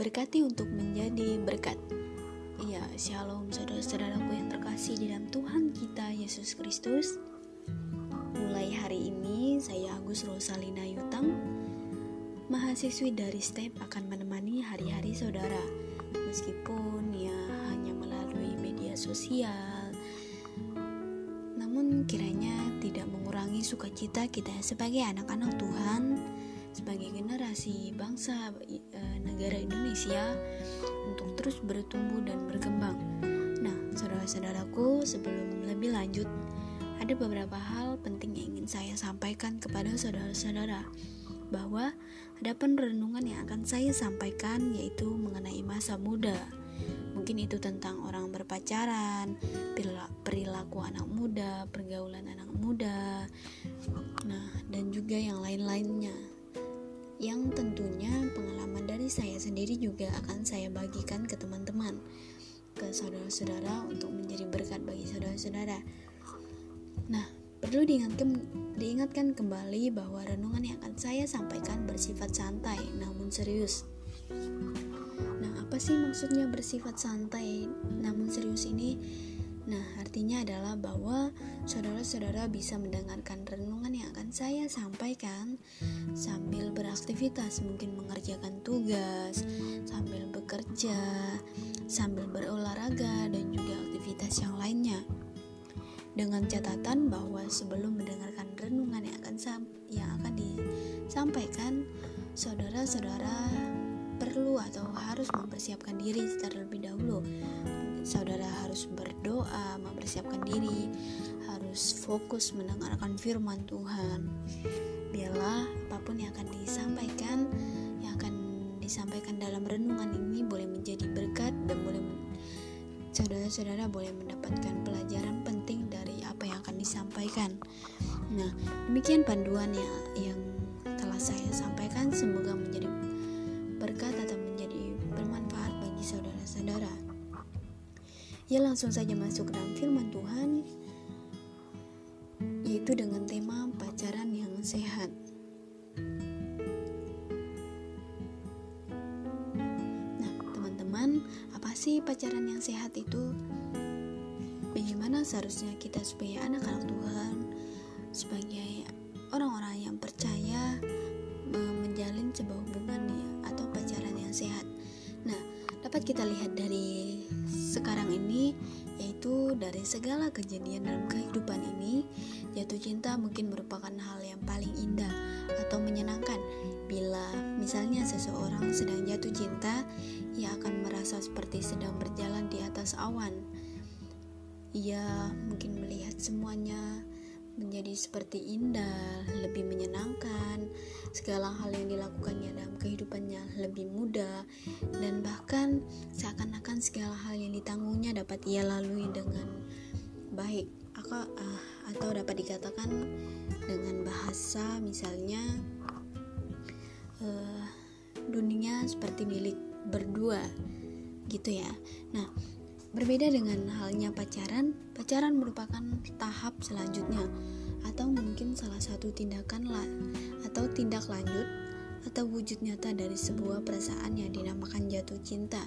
diberkati untuk menjadi berkat. Ya, shalom saudara-saudaraku yang terkasih di dalam Tuhan kita Yesus Kristus. Mulai hari ini saya Agus Rosalina Yutang, mahasiswi dari STEP akan menemani hari-hari saudara. Meskipun ya hanya melalui media sosial, namun kiranya tidak mengurangi sukacita kita sebagai anak-anak Tuhan sebagai generasi bangsa e, negara Indonesia untuk terus bertumbuh dan berkembang. Nah, saudara-saudaraku, sebelum lebih lanjut, ada beberapa hal penting yang ingin saya sampaikan kepada saudara-saudara bahwa ada penrenungan yang akan saya sampaikan yaitu mengenai masa muda. Mungkin itu tentang orang berpacaran, perilaku anak muda, pergaulan anak muda, nah dan juga yang lain-lainnya yang tentunya pengalaman dari saya sendiri juga akan saya bagikan ke teman-teman, ke saudara-saudara untuk menjadi berkat bagi saudara-saudara. Nah, perlu diingatkan, kembali bahwa renungan yang akan saya sampaikan bersifat santai namun serius. Nah, apa sih maksudnya bersifat santai namun serius ini? Nah, artinya adalah bahwa saudara-saudara bisa mendengarkan renungan yang akan saya sampaikan sambil beraktivitas, mungkin mengerjakan tugas, sambil bekerja, sambil berolahraga, dan juga aktivitas yang lainnya. Dengan catatan bahwa sebelum mendengarkan renungan yang akan yang akan disampaikan, saudara-saudara perlu atau harus mempersiapkan diri terlebih dahulu saudara harus berdoa, mempersiapkan diri, harus fokus mendengarkan firman Tuhan. Biarlah apa pun yang akan disampaikan, yang akan disampaikan dalam renungan ini boleh menjadi berkat dan boleh saudara-saudara boleh mendapatkan pelajaran penting dari apa yang akan disampaikan. Nah, demikian panduan ya yang telah saya sampaikan semoga menjadi berkat atau Ya langsung saja masuk ke dalam firman Tuhan yaitu dengan tema pacaran yang sehat. Nah, teman-teman, apa sih pacaran yang sehat itu? Bagaimana seharusnya kita sebagai anak-anak Tuhan, sebagai orang-orang yang percaya menjalin sebuah hubungan ya, atau pacaran yang sehat? Nah, dapat kita lihat dari dari segala kejadian dalam kehidupan ini jatuh cinta mungkin merupakan hal yang paling indah atau menyenangkan. Bila misalnya seseorang sedang jatuh cinta ia akan merasa seperti sedang berjalan di atas awan. Ia mungkin melihat semuanya menjadi seperti indah, lebih menyenangkan, segala hal yang dilakukannya dalam kehidupannya lebih mudah, dan bahkan seakan-akan segala hal yang ditanggungnya dapat ia lalui dengan baik, atau, uh, atau dapat dikatakan dengan bahasa misalnya uh, dunia seperti milik berdua, gitu ya. Nah, Berbeda dengan halnya pacaran, pacaran merupakan tahap selanjutnya atau mungkin salah satu tindakan lah atau tindak lanjut atau wujud nyata dari sebuah perasaan yang dinamakan jatuh cinta.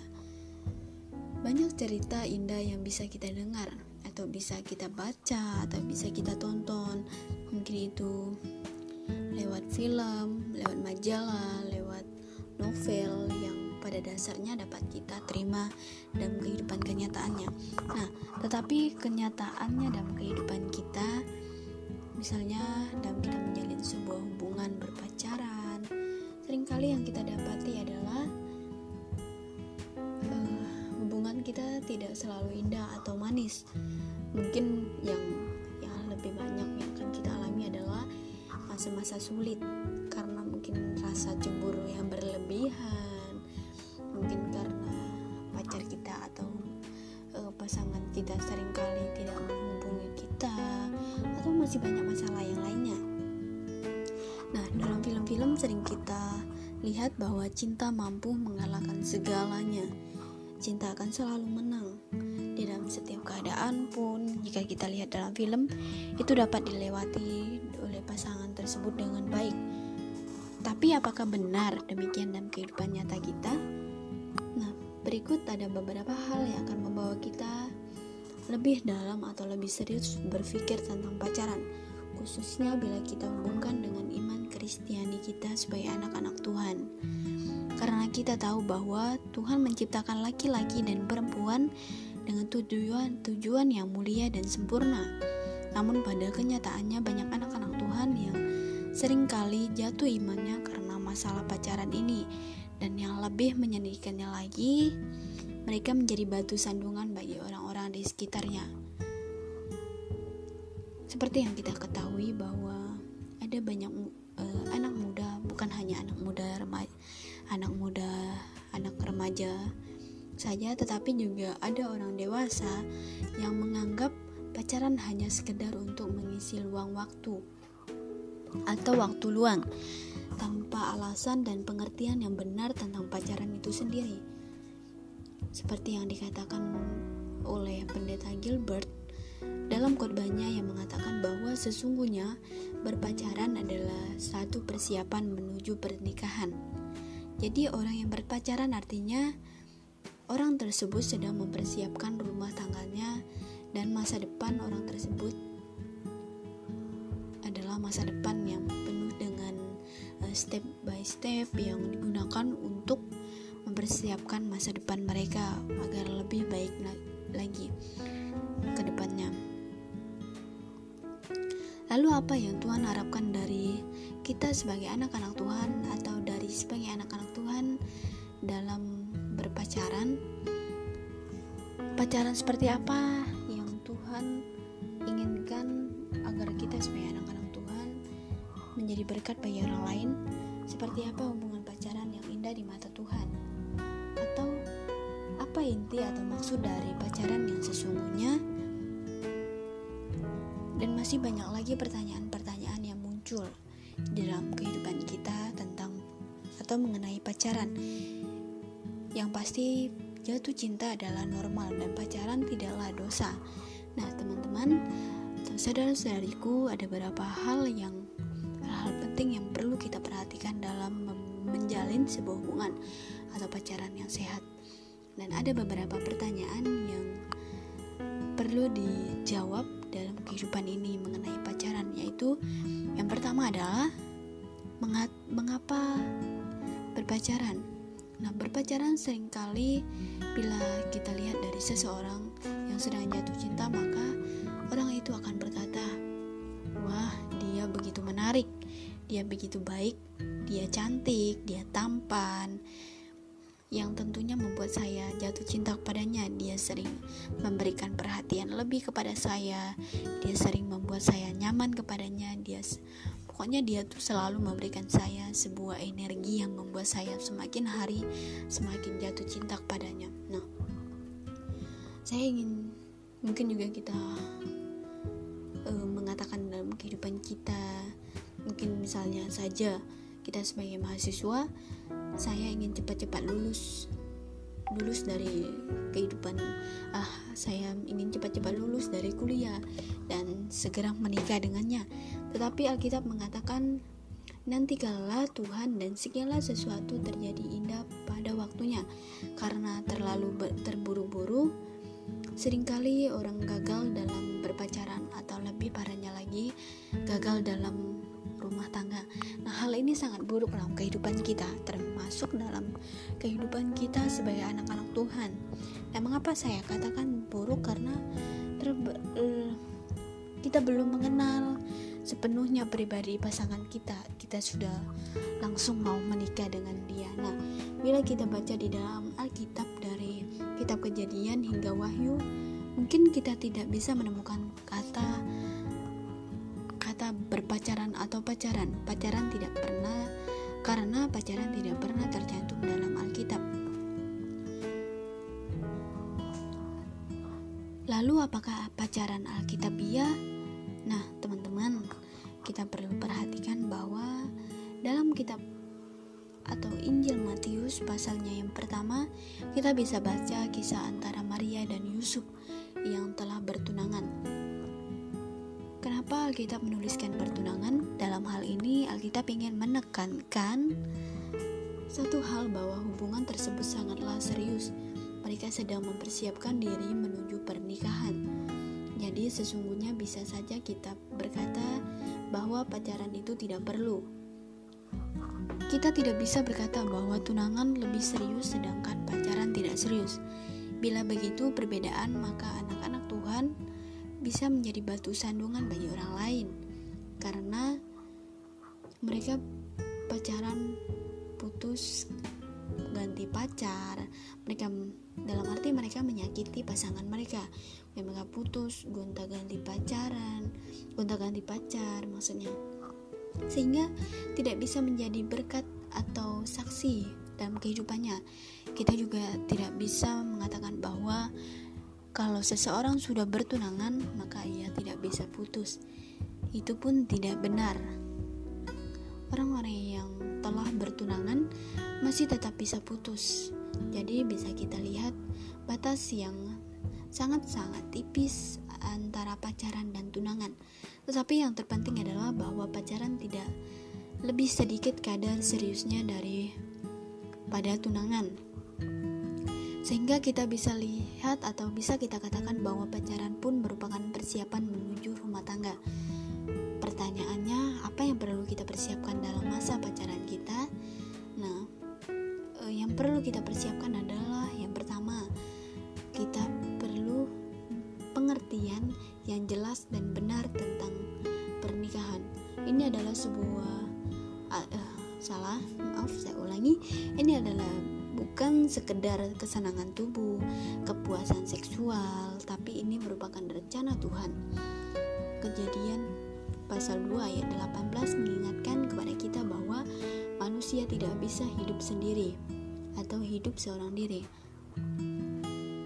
Banyak cerita indah yang bisa kita dengar atau bisa kita baca atau bisa kita tonton. Mungkin itu lewat film, lewat majalah, lewat novel yang pada dasarnya dapat kita terima dalam kehidupan kenyataannya. Nah, tetapi kenyataannya dalam kehidupan kita, misalnya dalam kita menjalin sebuah hubungan berpacaran, sering kali yang kita dapati adalah uh, hubungan kita tidak selalu indah atau manis. Mungkin yang yang lebih banyak yang akan kita alami adalah masa-masa sulit karena mungkin rasa cemburu yang berlebihan kita sering kali tidak menghubungi kita atau masih banyak masalah yang lainnya. Nah, dalam film-film sering kita lihat bahwa cinta mampu mengalahkan segalanya. Cinta akan selalu menang. Di dalam setiap keadaan pun, jika kita lihat dalam film, itu dapat dilewati oleh pasangan tersebut dengan baik. Tapi apakah benar demikian dalam kehidupan nyata kita? Berikut ada beberapa hal yang akan membawa kita lebih dalam atau lebih serius berpikir tentang pacaran, khususnya bila kita hubungkan dengan iman Kristiani kita sebagai anak-anak Tuhan. Karena kita tahu bahwa Tuhan menciptakan laki-laki dan perempuan dengan tujuan-tujuan yang mulia dan sempurna. Namun pada kenyataannya banyak anak-anak Tuhan yang sering kali jatuh imannya karena masalah pacaran ini dan yang lebih menyedihkannya lagi, mereka menjadi batu sandungan bagi orang-orang di sekitarnya. Seperti yang kita ketahui bahwa ada banyak uh, anak muda, bukan hanya anak muda remaja, anak muda, anak remaja saja, tetapi juga ada orang dewasa yang menganggap pacaran hanya sekedar untuk mengisi luang waktu atau waktu luang tanpa alasan dan pengertian yang benar tentang pacaran itu sendiri. Seperti yang dikatakan oleh pendeta Gilbert dalam khotbahnya yang mengatakan bahwa sesungguhnya berpacaran adalah satu persiapan menuju pernikahan. Jadi orang yang berpacaran artinya orang tersebut sedang mempersiapkan rumah tangganya dan masa depan orang tersebut adalah masa depan yang penuh dengan step by step yang digunakan untuk mempersiapkan masa depan mereka agar lebih baik lagi ke depannya. Lalu apa yang Tuhan harapkan dari kita sebagai anak-anak Tuhan atau dari sebagai anak-anak Tuhan dalam berpacaran? Pacaran seperti apa yang Tuhan inginkan agar kita sebagai anak-anak menjadi berkat bagi orang lain, seperti apa hubungan pacaran yang indah di mata Tuhan? Inti atau maksud dari pacaran yang sesungguhnya? Dan masih banyak lagi pertanyaan-pertanyaan yang muncul dalam kehidupan kita tentang atau mengenai pacaran. Yang pasti jatuh cinta adalah normal dan pacaran tidaklah dosa. Nah, teman-teman, saudara-saudariku, ada beberapa hal yang hal penting yang perlu kita perhatikan dalam menjalin sebuah hubungan atau pacaran yang sehat. Dan ada beberapa pertanyaan yang perlu dijawab dalam kehidupan ini mengenai pacaran yaitu yang pertama adalah mengapa berpacaran. Nah, berpacaran sering kali bila kita lihat dari seseorang yang sedang jatuh cinta maka orang itu akan berkata, "Wah, dia begitu menarik." dia begitu baik, dia cantik, dia tampan, yang tentunya membuat saya jatuh cinta kepadanya. Dia sering memberikan perhatian lebih kepada saya, dia sering membuat saya nyaman kepadanya. Dia pokoknya dia tuh selalu memberikan saya sebuah energi yang membuat saya semakin hari semakin jatuh cinta kepadanya. Nah, saya ingin mungkin juga kita uh, mengatakan dalam kehidupan kita mungkin misalnya saja kita sebagai mahasiswa saya ingin cepat-cepat lulus. Lulus dari kehidupan ah saya ingin cepat-cepat lulus dari kuliah dan segera menikah dengannya. Tetapi Alkitab mengatakan nanti kala Tuhan dan segala sesuatu terjadi indah pada waktunya. Karena terlalu terburu-buru sering kali orang gagal dalam berpacaran atau lebih parahnya lagi gagal dalam rumah tangga. Nah, hal ini sangat buruk dalam kehidupan kita, termasuk dalam kehidupan kita sebagai anak-anak Tuhan. Dan mengapa saya katakan buruk karena uh, kita belum mengenal sepenuhnya pribadi pasangan kita. Kita sudah langsung mau menikah dengan dia. Nah, bila kita baca di dalam Alkitab dari kitab Kejadian hingga Wahyu, mungkin kita tidak bisa menemukan kata kata berpacaran atau pacaran. Pacaran tidak pernah karena pacaran tidak pernah tercantum dalam Alkitab. Lalu apakah pacaran Alkitabiah? Nah, teman-teman, kita perlu perhatikan bahwa dalam kitab atau Injil Matius pasalnya yang pertama, kita bisa baca kisah antara Maria dan Yusuf yang telah bertunangan. Alkitab menuliskan pertunangan? Dalam hal ini, Alkitab ingin menekankan satu hal bahwa hubungan tersebut sangatlah serius. mereka sedang mempersiapkan diri menuju pernikahan. Jadi sesungguhnya bisa saja kita berkata bahwa pacaran itu tidak perlu. Kita tidak bisa berkata bahwa tunangan lebih serius sedangkan pacaran tidak serius. Bila begitu perbedaan, maka anak-anak Tuhan bisa menjadi batu sandungan bagi orang lain. Karena mereka pacaran putus ganti pacar. Mereka dalam arti mereka menyakiti pasangan mereka. Mereka putus gonta ganti pacaran. Gonta ganti pacar maksudnya. Sehingga tidak bisa menjadi berkat atau saksi dalam kehidupannya. Kita juga tidak bisa mengatakan bahwa kalau seseorang sudah bertunangan maka ia tidak bisa putus itu pun tidak benar orang-orang yang telah bertunangan masih tetap bisa putus. Jadi bisa kita lihat batas yang sangat-sangat tipis antara pacaran dan tunangan. Tetapi yang terpenting adalah bahwa pacaran tidak lebih sedikit kadar seriusnya dari pada tunangan. Sehingga kita bisa lihat atau bisa kita katakan bahwa pacaran pun merupakan persiapan menuju rumah tangga. Pertanyaannya, apa yang perlu kita persiapkan dalam masa pacaran kita? Nah, eh, yang perlu kita persiapkan sekedar kesenangan tubuh, kepuasan seksual, tapi ini merupakan rencana Tuhan. Kejadian pasal 2 ayat 18 mengingatkan kepada kita bahwa manusia tidak bisa hidup sendiri atau hidup seorang diri.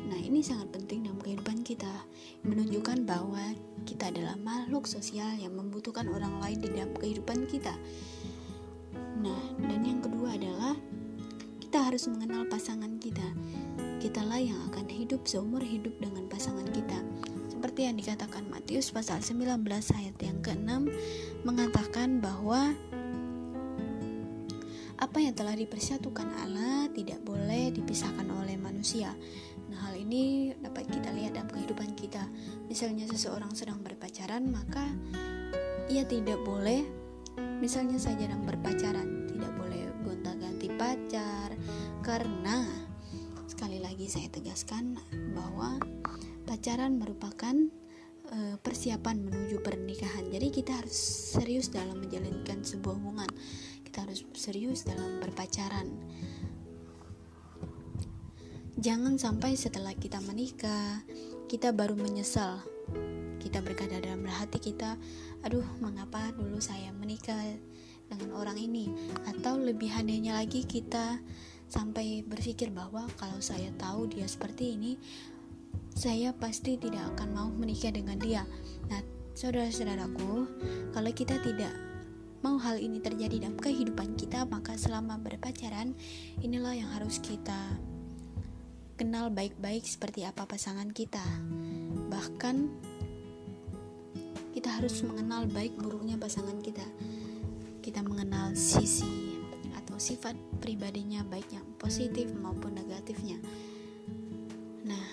Nah, ini sangat penting dalam kehidupan kita, menunjukkan bahwa kita adalah makhluk sosial yang membutuhkan orang lain di dalam kehidupan kita. Nah, dan yang kedua adalah kita harus mengenal pasangan kita. Kitalah yang akan hidup seumur hidup dengan pasangan kita seperti yang dikatakan Matius pasal 19 ayat yang ke-6 mengatakan bahwa apa yang telah dipersatukan Allah tidak boleh dipisahkan oleh manusia. Nah, hal ini dapat kita lihat dalam kehidupan kita. Misalnya seseorang sedang berpacaran, maka ia tidak boleh misalnya saja sedang berpacaran, karena sekali lagi saya tegaskan bahwa pacaran merupakan uh, persiapan menuju pernikahan. Jadi kita harus serius dalam menjalankan sebuah hubungan. Kita harus serius dalam berpacaran. Jangan sampai setelah kita menikah, kita baru menyesal. Kita berkata dalam hati kita, aduh mengapa dulu saya menikah dengan orang ini atau lebih anehnya lagi kita sampai berpikir bahwa kalau saya tahu dia seperti ini saya pasti tidak akan mau menikah dengan dia. Nah, saudara-saudaraku, kalau kita tidak mau hal ini terjadi dalam kehidupan kita, maka selama berpacaran, inilah yang harus kita kenal baik-baik seperti apa pasangan kita. Bahkan kita harus mengenal baik buruknya pasangan kita. Kita mengenal sisi sifat pribadinya baik yang positif maupun negatifnya. Nah,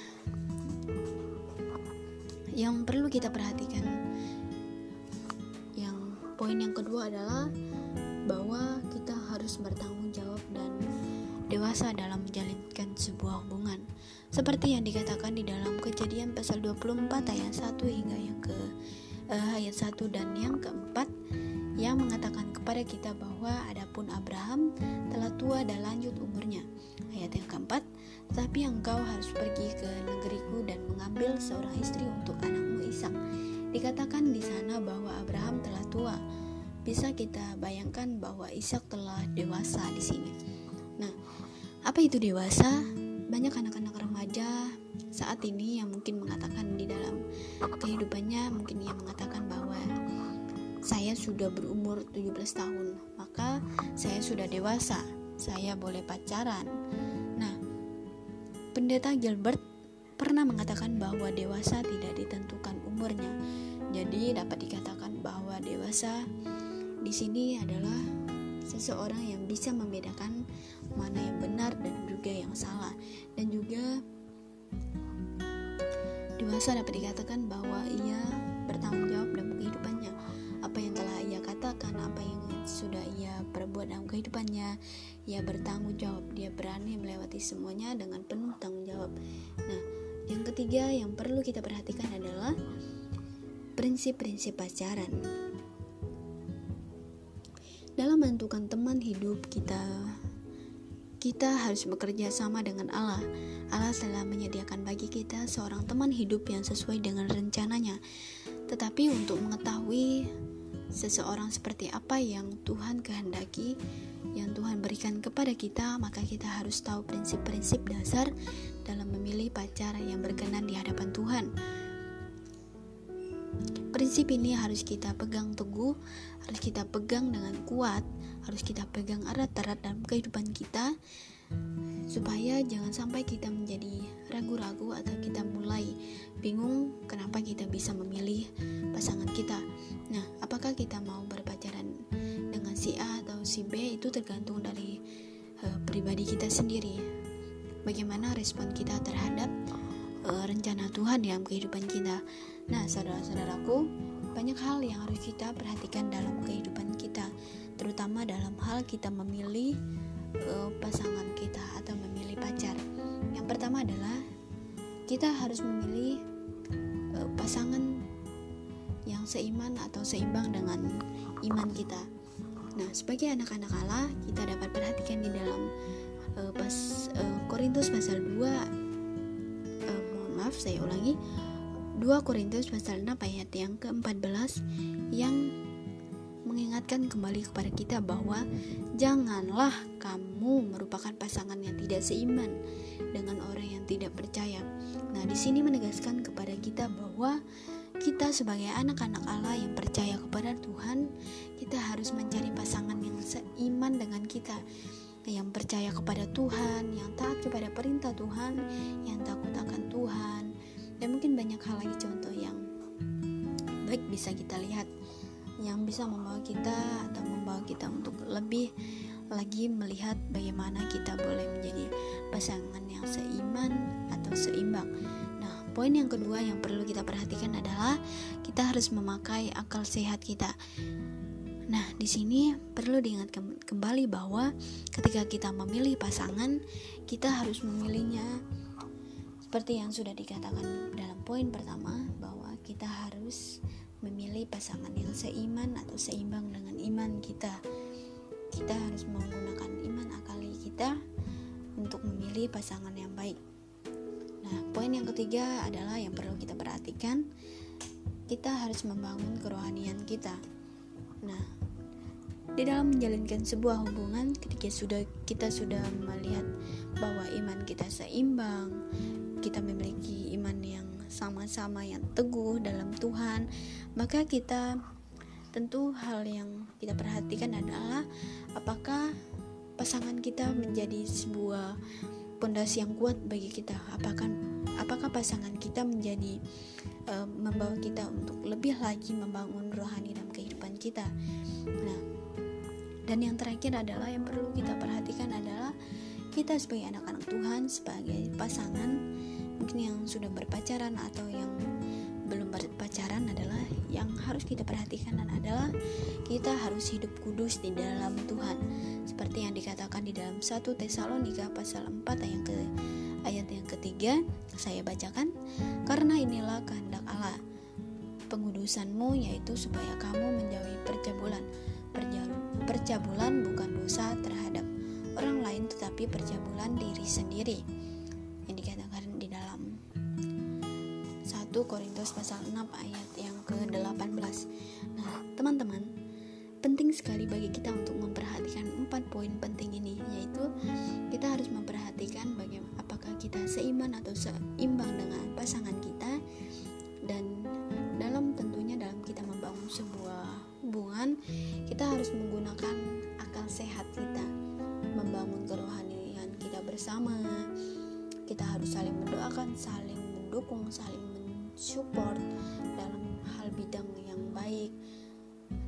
yang perlu kita perhatikan yang poin yang kedua adalah bahwa kita harus bertanggung jawab dan dewasa dalam menjalankan sebuah hubungan seperti yang dikatakan di dalam kejadian pasal 24 ayat 1 hingga yang ke uh, ayat 1 dan yang keempat yang mengatakan kepada kita bahwa adapun Abraham telah tua dan lanjut umurnya. Ayat yang keempat, tetapi engkau harus pergi ke negeriku dan mengambil seorang istri untuk anakmu Ishak. Dikatakan di sana bahwa Abraham telah tua. Bisa kita bayangkan bahwa Ishak telah dewasa di sini. Nah, apa itu dewasa? Banyak anak-anak remaja saat ini yang mungkin mengatakan di dalam kehidupannya mungkin ia mengatakan bahwa saya sudah berumur 17 tahun, maka saya sudah dewasa, saya boleh pacaran. Nah, pendeta Gilbert pernah mengatakan bahwa dewasa tidak ditentukan umurnya. Jadi dapat dikatakan bahwa dewasa di sini adalah seseorang yang bisa membedakan mana yang benar dan juga yang salah dan juga dewasa dapat dikatakan bahwa ia bertanggung jawab dalam kehidupannya apa yang telah ia katakan apa yang sudah ia perbuat dalam kehidupannya ia bertanggung jawab dia berani melewati semuanya dengan penuh tanggung jawab nah yang ketiga yang perlu kita perhatikan adalah prinsip-prinsip pacaran dalam menentukan teman hidup kita kita harus bekerja sama dengan Allah. Allah telah menyediakan bagi kita seorang teman hidup yang sesuai dengan rencananya. Tetapi untuk mengetahui seseorang seperti apa yang Tuhan kehendaki, yang Tuhan berikan kepada kita, maka kita harus tahu prinsip-prinsip dasar dalam memilih pacar yang berkenan di hadapan Tuhan. Prinsip ini harus kita pegang teguh, harus kita pegang dengan kuat, harus kita pegang erat-erat dalam kehidupan kita supaya jangan sampai kita menjadi ragu-ragu atau kita mulai bingung kenapa kita bisa memilih pasangan kita. Nah, apakah kita mau berpacaran dengan si A atau si B itu tergantung dari uh, pribadi kita sendiri. Bagaimana respon kita terhadap uh, rencana Tuhan dalam kehidupan kita. Nah, saudara-saudaraku, banyak hal yang harus kita perhatikan dalam kehidupan kita, terutama dalam hal kita memilih uh, pasangan kita atau memilih pacar. Yang pertama adalah kita harus memilih uh, pasangan yang seiman atau seimbang dengan iman kita. Nah, sebagai anak-anak Allah, kita dapat perhatikan di dalam uh, pas uh, Korintus pasal 2 uh, mohon maaf saya ulangi 2 Korintus pasal 6 ayat yang ke-14 yang mengingatkan kembali kepada kita bahwa janganlah kamu merupakan pasangan yang tidak seiman dengan orang yang tidak percaya. Nah, di sini menegaskan kepada kita bahwa kita sebagai anak-anak Allah yang percaya kepada Tuhan, kita harus mencari pasangan yang seiman dengan kita, yang percaya kepada Tuhan, yang taat kepada perintah Tuhan, yang takut akan Tuhan, dan mungkin banyak hal lagi contoh yang baik bisa kita lihat yang bisa membawa kita atau membawa kita untuk lebih lagi melihat bagaimana kita boleh menjadi pasangan yang seiman atau seimbang. Nah, poin yang kedua yang perlu kita perhatikan adalah kita harus memakai akal sehat kita. Nah, di sini perlu diingat kembali bahwa ketika kita memilih pasangan, kita harus memilihnya seperti yang sudah dikatakan dalam poin pertama bahwa kita harus memilih pasangan yang seiman atau seimbang dengan iman kita. Kita harus menggunakan iman akali kita untuk memilih pasangan yang baik. Nah, poin yang ketiga adalah yang perlu kita perhatikan, kita harus membangun kerohanian kita. Nah, di dalam menjalankan sebuah hubungan ketika sudah kita sudah melihat bahwa iman kita seimbang, kita memiliki iman yang sama-sama yang teguh dalam Tuhan, maka kita tentu hal yang kita perhatikan adalah apakah pasangan kita menjadi sebuah pondasi yang kuat bagi kita. Apakah apakah pasangan kita menjadi uh, membawa kita untuk lebih lagi membangun rohani dalam kehidupan kita. Nah, dan yang terakhir adalah yang perlu kita perhatikan adalah kita sebagai anak-anak Tuhan, sebagai pasangan mungkin yang sudah berpacaran atau yang belum berpacaran adalah yang harus kita perhatikan adalah kita harus hidup kudus di dalam Tuhan. Seperti yang dikatakan di dalam 1 Tesalonika pasal 4 ayat ke ayat yang ketiga saya bacakan karena inilah kehendak Allah pengudusanmu yaitu supaya kamu menjauhi percabulan. Percabulan bukan dosa terhadap orang lain tetapi percabulan diri sendiri. Yang dikatakan di dalam 1 Korintus pasal 6 ayat yang ke-18 nah teman-teman penting sekali bagi kita untuk memperhatikan empat poin penting ini yaitu kita harus memperhatikan bagaimana apakah kita seiman atau seimbang dengan pasangan kita dan dalam tentunya dalam kita membangun sebuah hubungan kita harus menggunakan akal sehat kita membangun kerohanian kita bersama kita harus saling mendoakan saling mendukung saling mensupport dalam hal bidang yang baik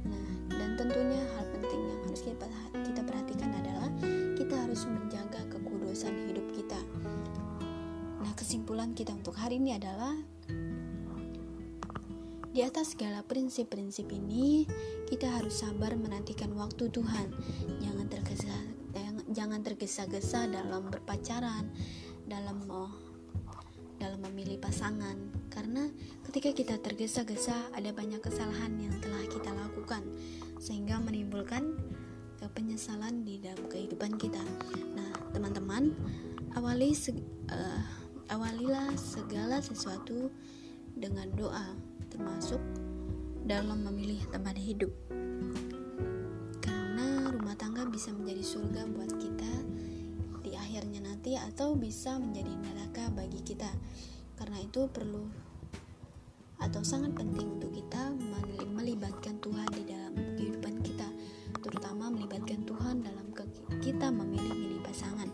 nah dan tentunya hal penting yang harus kita perhatikan adalah kita harus menjaga kekudusan hidup kita nah kesimpulan kita untuk hari ini adalah atas segala prinsip-prinsip ini, kita harus sabar menantikan waktu Tuhan. Jangan tergesa jangan tergesa-gesa dalam berpacaran, dalam oh, dalam memilih pasangan. Karena ketika kita tergesa-gesa, ada banyak kesalahan yang telah kita lakukan sehingga menimbulkan uh, penyesalan di dalam kehidupan kita. Nah, teman-teman, awali se uh, awalilah segala sesuatu dengan doa termasuk dalam memilih teman hidup karena rumah tangga bisa menjadi surga buat kita di akhirnya nanti atau bisa menjadi neraka bagi kita karena itu perlu atau sangat penting untuk kita melibatkan Tuhan di dalam kehidupan kita. Terutama melibatkan Tuhan dalam kita memilih-milih pasangan.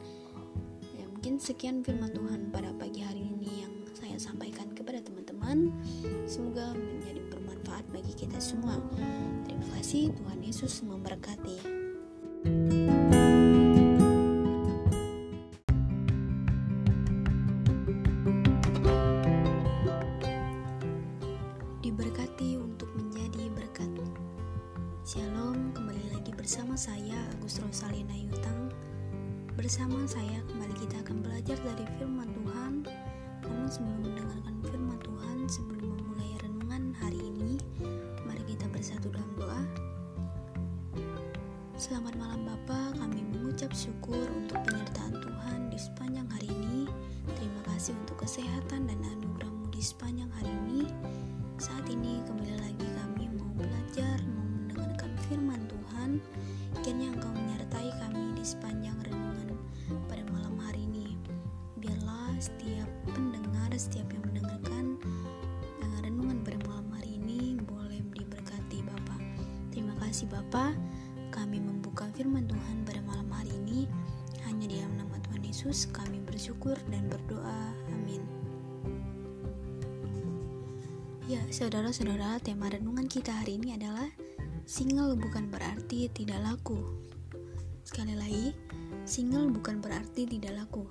Ya mungkin sekian firman Tuhan pada pagi hari ini yang saya sampaikan kepada teman-teman. Semoga menjadi bermanfaat bagi kita semua. Terima kasih Tuhan Yesus memberkati Selamat malam Bapa, kami mengucap syukur untuk penyertaan Tuhan di sepanjang hari ini. Terima kasih untuk kesehatan dan anugerahmu di sepanjang hari ini. Saat ini kembali lagi kami mau belajar, mau mendengarkan firman Tuhan. Kiranya Engkau menyertai kami di sepanjang renungan pada malam hari ini. Biarlah setiap setiap yang mendengarkan uh, renungan pada malam hari ini boleh diberkati Bapak. Terima kasih Bapak. Membuka firman Tuhan pada malam hari ini hanya di dalam nama Tuhan Yesus kami bersyukur dan berdoa. Amin. Ya, saudara-saudara, tema renungan kita hari ini adalah single bukan berarti tidak laku. Sekali lagi, single bukan berarti tidak laku.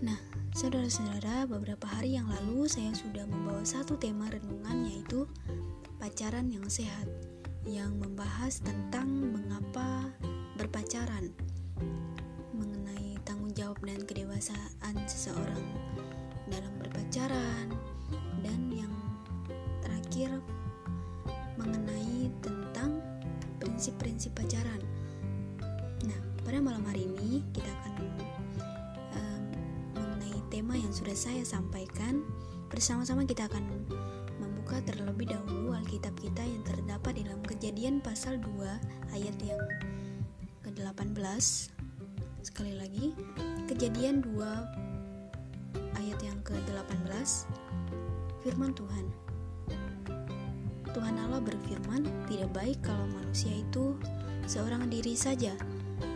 Nah, Saudara-saudara, beberapa hari yang lalu saya sudah membawa satu tema renungan yaitu pacaran yang sehat yang membahas tentang mengapa berpacaran mengenai tanggung jawab dan kedewasaan seseorang dalam berpacaran dan yang terakhir mengenai tentang prinsip-prinsip pacaran. Nah, pada malam hari ini kita akan tema yang sudah saya sampaikan, bersama-sama kita akan membuka terlebih dahulu Alkitab kita yang terdapat dalam Kejadian pasal 2 ayat yang ke-18. Sekali lagi, Kejadian 2 ayat yang ke-18. Firman Tuhan. Tuhan Allah berfirman, "Tidak baik kalau manusia itu seorang diri saja.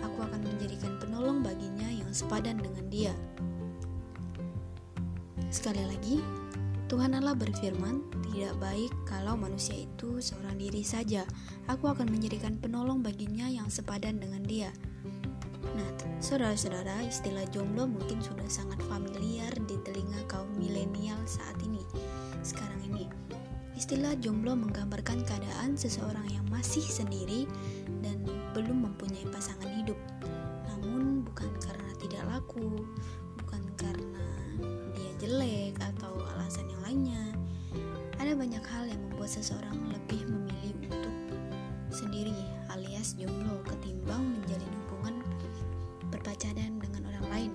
Aku akan menjadikan penolong baginya yang sepadan dengan dia." Sekali lagi, Tuhan Allah berfirman, "Tidak baik kalau manusia itu seorang diri saja. Aku akan menjadikan penolong baginya yang sepadan dengan dia." Nah, saudara-saudara, istilah jomblo mungkin sudah sangat familiar di telinga kaum milenial saat ini. Sekarang ini, istilah jomblo menggambarkan keadaan seseorang yang masih sendiri dan belum mempunyai pasangan hidup. Namun bukan karena tidak laku, seseorang lebih memilih untuk sendiri alias jomblo ketimbang menjalin hubungan berpacaran dengan orang lain.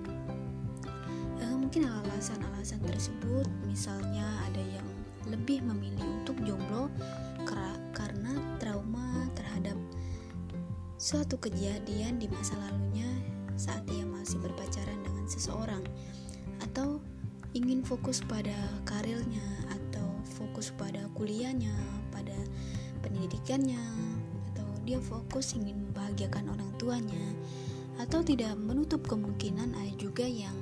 Eh, mungkin alasan-alasan tersebut misalnya ada yang lebih memilih untuk jomblo karena trauma terhadap suatu kejadian di masa lalunya saat ia masih berpacaran dengan seseorang atau ingin fokus pada karirnya fokus pada kuliahnya, pada pendidikannya, atau dia fokus ingin membahagiakan orang tuanya, atau tidak menutup kemungkinan ada juga yang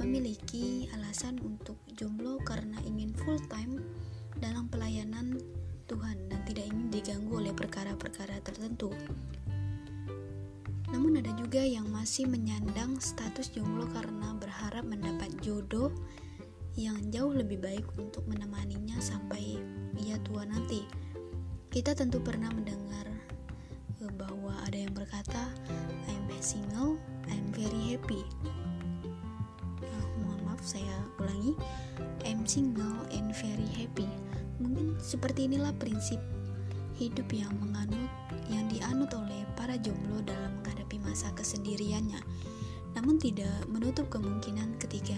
memiliki alasan untuk jomblo karena ingin full time dalam pelayanan Tuhan dan tidak ingin diganggu oleh perkara-perkara tertentu. Namun ada juga yang masih menyandang status jomblo karena berharap mendapat jodoh yang jauh lebih baik untuk menemaninya sampai ia tua nanti. Kita tentu pernah mendengar eh, bahwa ada yang berkata, "I'm single, I'm very happy." Nah, mohon maaf, saya ulangi, "I'm single and very happy." Mungkin seperti inilah prinsip hidup yang menganut yang dianut oleh para jomblo dalam menghadapi masa kesendiriannya. Namun tidak menutup kemungkinan ketika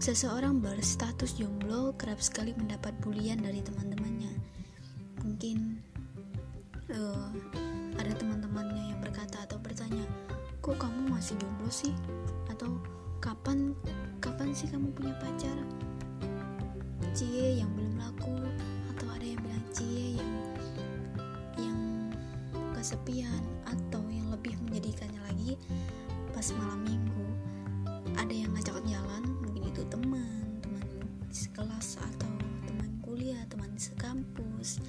seseorang berstatus jomblo kerap sekali mendapat bulian dari teman-temannya. Mungkin uh, ada teman-temannya yang berkata atau bertanya, "Kok kamu masih jomblo sih?" Atau "Kapan kapan sih kamu punya pacar?" Cie yang belum laku atau ada yang bilang cie yang kesepian atau yang lebih menjadikannya lagi pas malam minggu sekelas atau teman kuliah teman sekampus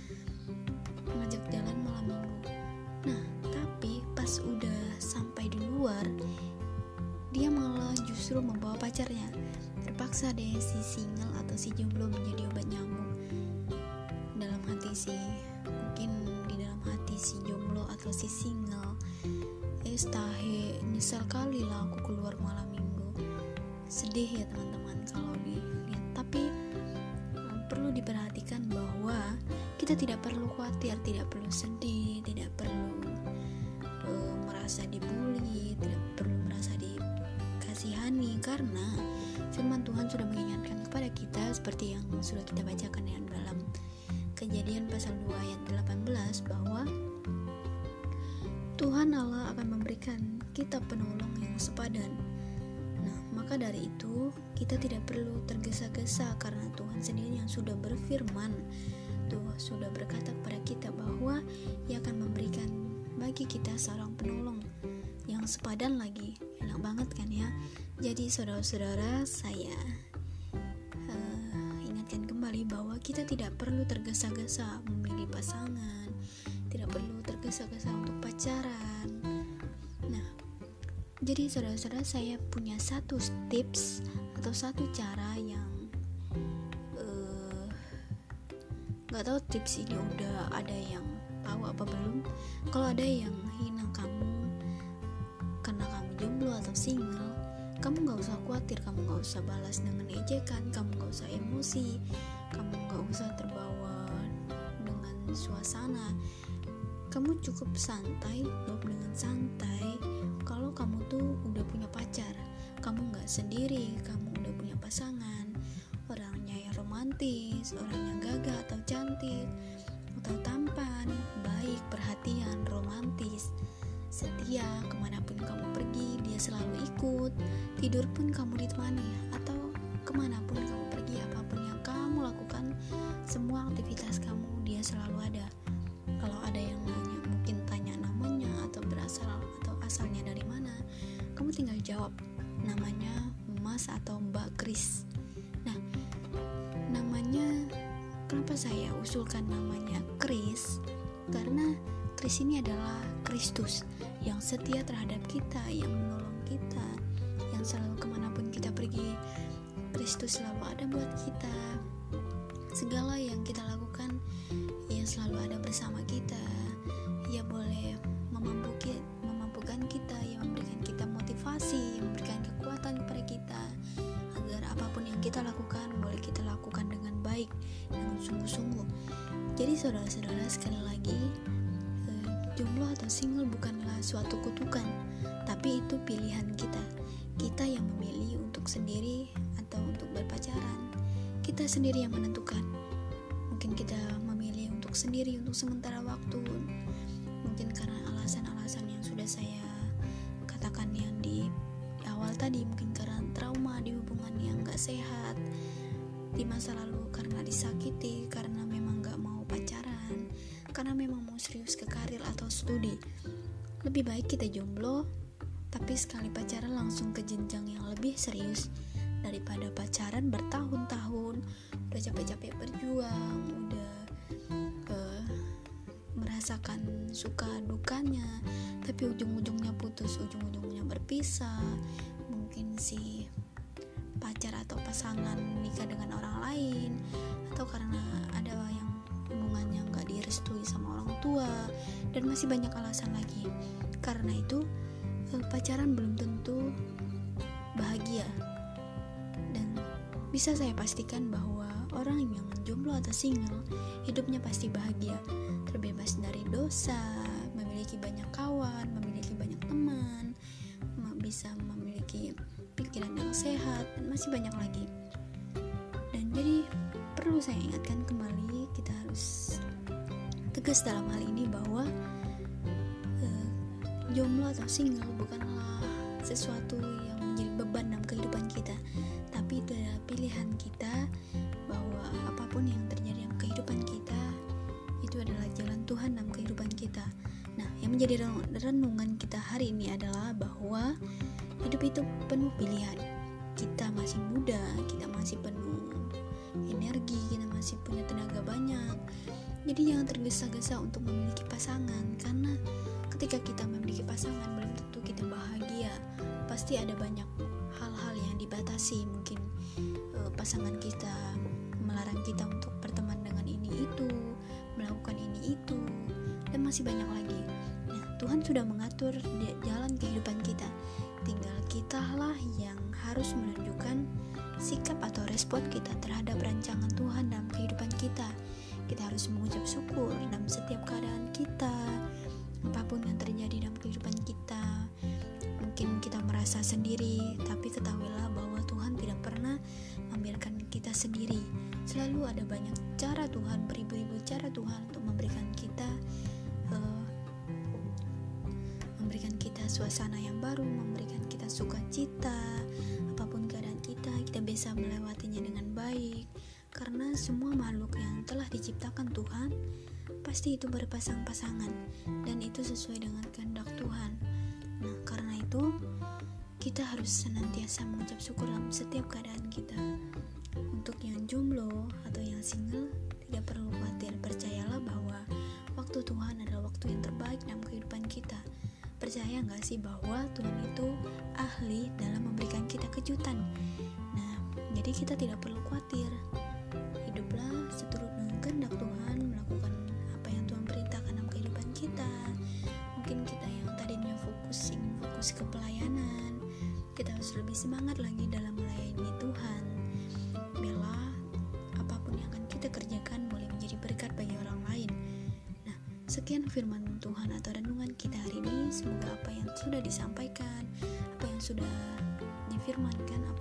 ngajak jalan malam minggu. Nah tapi pas udah sampai di luar dia malah justru membawa pacarnya. Terpaksa deh si single atau si jomblo menjadi obat nyamuk. Dalam hati sih mungkin si jomblo atau si single es tahe nyesel kali lah aku keluar malam minggu. Sedih ya teman-teman kalau tapi um, perlu diperhatikan bahwa kita tidak perlu khawatir tidak perlu sedih tidak perlu uh, merasa dibully tidak perlu merasa dikasihani karena firman Tuhan sudah mengingatkan kepada kita seperti yang sudah kita bacakan yang dalam kejadian pasal 2 ayat 18 bahwa Tuhan Allah akan memberikan kita penolong yang sepadan. Maka dari itu kita tidak perlu tergesa-gesa karena Tuhan sendiri yang sudah berfirman, Tuhan sudah berkata kepada kita bahwa Ia akan memberikan bagi kita seorang penolong yang sepadan lagi. Enak banget kan ya? Jadi saudara-saudara, saya uh, ingatkan kembali bahwa kita tidak perlu tergesa-gesa memilih pasangan, tidak perlu tergesa-gesa untuk pacaran jadi saudara-saudara saya punya satu tips atau satu cara yang nggak uh, tahu tips ini udah ada yang tahu apa belum. Kalau ada yang hina kamu karena kamu jomblo atau single kamu nggak usah khawatir kamu nggak usah balas dengan ejekan kamu nggak usah emosi kamu nggak usah terbawa dengan suasana. Kamu cukup santai jawab dengan santai kalau kamu tuh udah punya pacar kamu nggak sendiri kamu udah punya pasangan orangnya yang romantis orangnya gagah atau cantik atau tampan baik perhatian romantis. Setia ke mana pun kamu pergi dia selalu ikut. Tidur pun kamu ditemani atau ke mana pun kamu pergi apa pun yang kamu lakukan semua aktivitas kamu dia selalu ada. Kalau ada yang saya usulkan namanya Kris karena Kris ini adalah Kristus yang setia terhadap kita yang menolong kita yang selalu ke mana pun kita pergi Kristus selalu ada buat kita. Segala yang kita lakukan yang selalu ada bersama kita. Ia boleh memampukan saudara-saudara sekali lagi eh, jomblo atau single bukanlah suatu kutukan tapi itu pilihan kita. Kita yang memilih untuk sendiri atau untuk berpacaran. Kita sendiri yang menentukan. Mungkin kita untuk sendiri untuk sementara waktu. Mungkin karena alasan-alasan yang sudah saya katakan yang di awal tadi mungkin karena trauma di hubungan yang gak sehat di masa lalu karena disakiti karena karena memang mau serius ke karir atau studi lebih baik kita jomblo tapi sekali pacaran langsung ke jenjang yang lebih serius daripada pacaran bertahun-tahun udah capek-capek berjuang udah merasakan suka dukanya tapi ujung-ujungnya putus ujung-ujungnya berpisah. Mungkin si pacar atau pasangan nikah dengan orang lain atau karena ada yang hubungannya nggak direstui sama orang tua dan masih banyak alasan lagi. Karena itu eh, pacaran belum tentu bahagia. Dan bisa saya pastikan bahwa orang yang jomblo atau single hidupnya pasti bahagia. Terbebas dari dosa memiliki banyak kawan memiliki banyak teman bisa memiliki pikiran yang sehat dan masih banyak lagi. Dan jadi perlu saya ingatkan tegas dalam hal ini bahwa uh, jomblo atau single bukanlah sesuatu yang menjadi beban dalam kehidupan kita. Tapi itu adalah pilihan kita bahwa apa pun yang terjadi dalam kehidupan kita itu adalah jalan Tuhan dalam kehidupan kita. Nah yang menjadi renungan kita hari ini adalah bahwa hidup itu penuh pilihan jadi jangan tergesa-gesa untuk memiliki pasangan karena ketika kita memiliki pasangan belum tentu kita bahagia. Pasti ada banyak hal-hal yang dibatasi. Mungkin uh, pasangan kita melarang kita untuk berteman dengan ini itu melakukan ini itu dan masih banyak lagi. Nah Tuhan sudah mengatur jalan kehidupan kita. Tinggal kitalah yang harus menunjukkan sikap atau respon kita terhadap rancangan Tuhan dalam kehidupan kita kita harus mengucap syukur dalam setiap keadaan kita apa pun yang terjadi dalam kehidupan kita. Mungkin kita merasa sendiri tapi ketahuilah bahwa Tuhan tidak pernah membiarkan kita sendiri. Selalu ada banyak cara Tuhan beribu-ribu cara Tuhan untuk memberikan kita uh, memberikan kita suasana yang baru memberikan kita sukacita. Apa pun keadaan kita kita bisa melewatinya dengan baik karena semua makhluk yang telah diciptakan Tuhan pasti itu berpasang-pasangan dan itu sesuai dengan kehendak Tuhan. Nah karena itu kita harus senantiasa mengucap syukur dalam setiap keadaan kita. Untuk yang jomblo atau yang single tidak perlu khawatir. Percayalah bahwa waktu Tuhan adalah waktu yang terbaik dalam kehidupan kita. Percaya nggak sih bahwa Tuhan itu ahli dalam memberikan kita kejutan? Nah jadi kita tidak perlu khawatir seturut dengan kehendak Tuhan melakukan apa yang Tuhan perintahkan dalam kehidupan kita. Mungkin kita yang tadinya fokus fokus ke pelayanan kita harus lebih semangat lagi dalam melayani Tuhan. Biarlah apa pun yang akan kita kerjakan boleh menjadi berkat bagi orang lain. Sekian firman Tuhan atau renungan kita hari ini. Semoga apa yang sudah disampaikan, apa yang sudah difirmankan, apa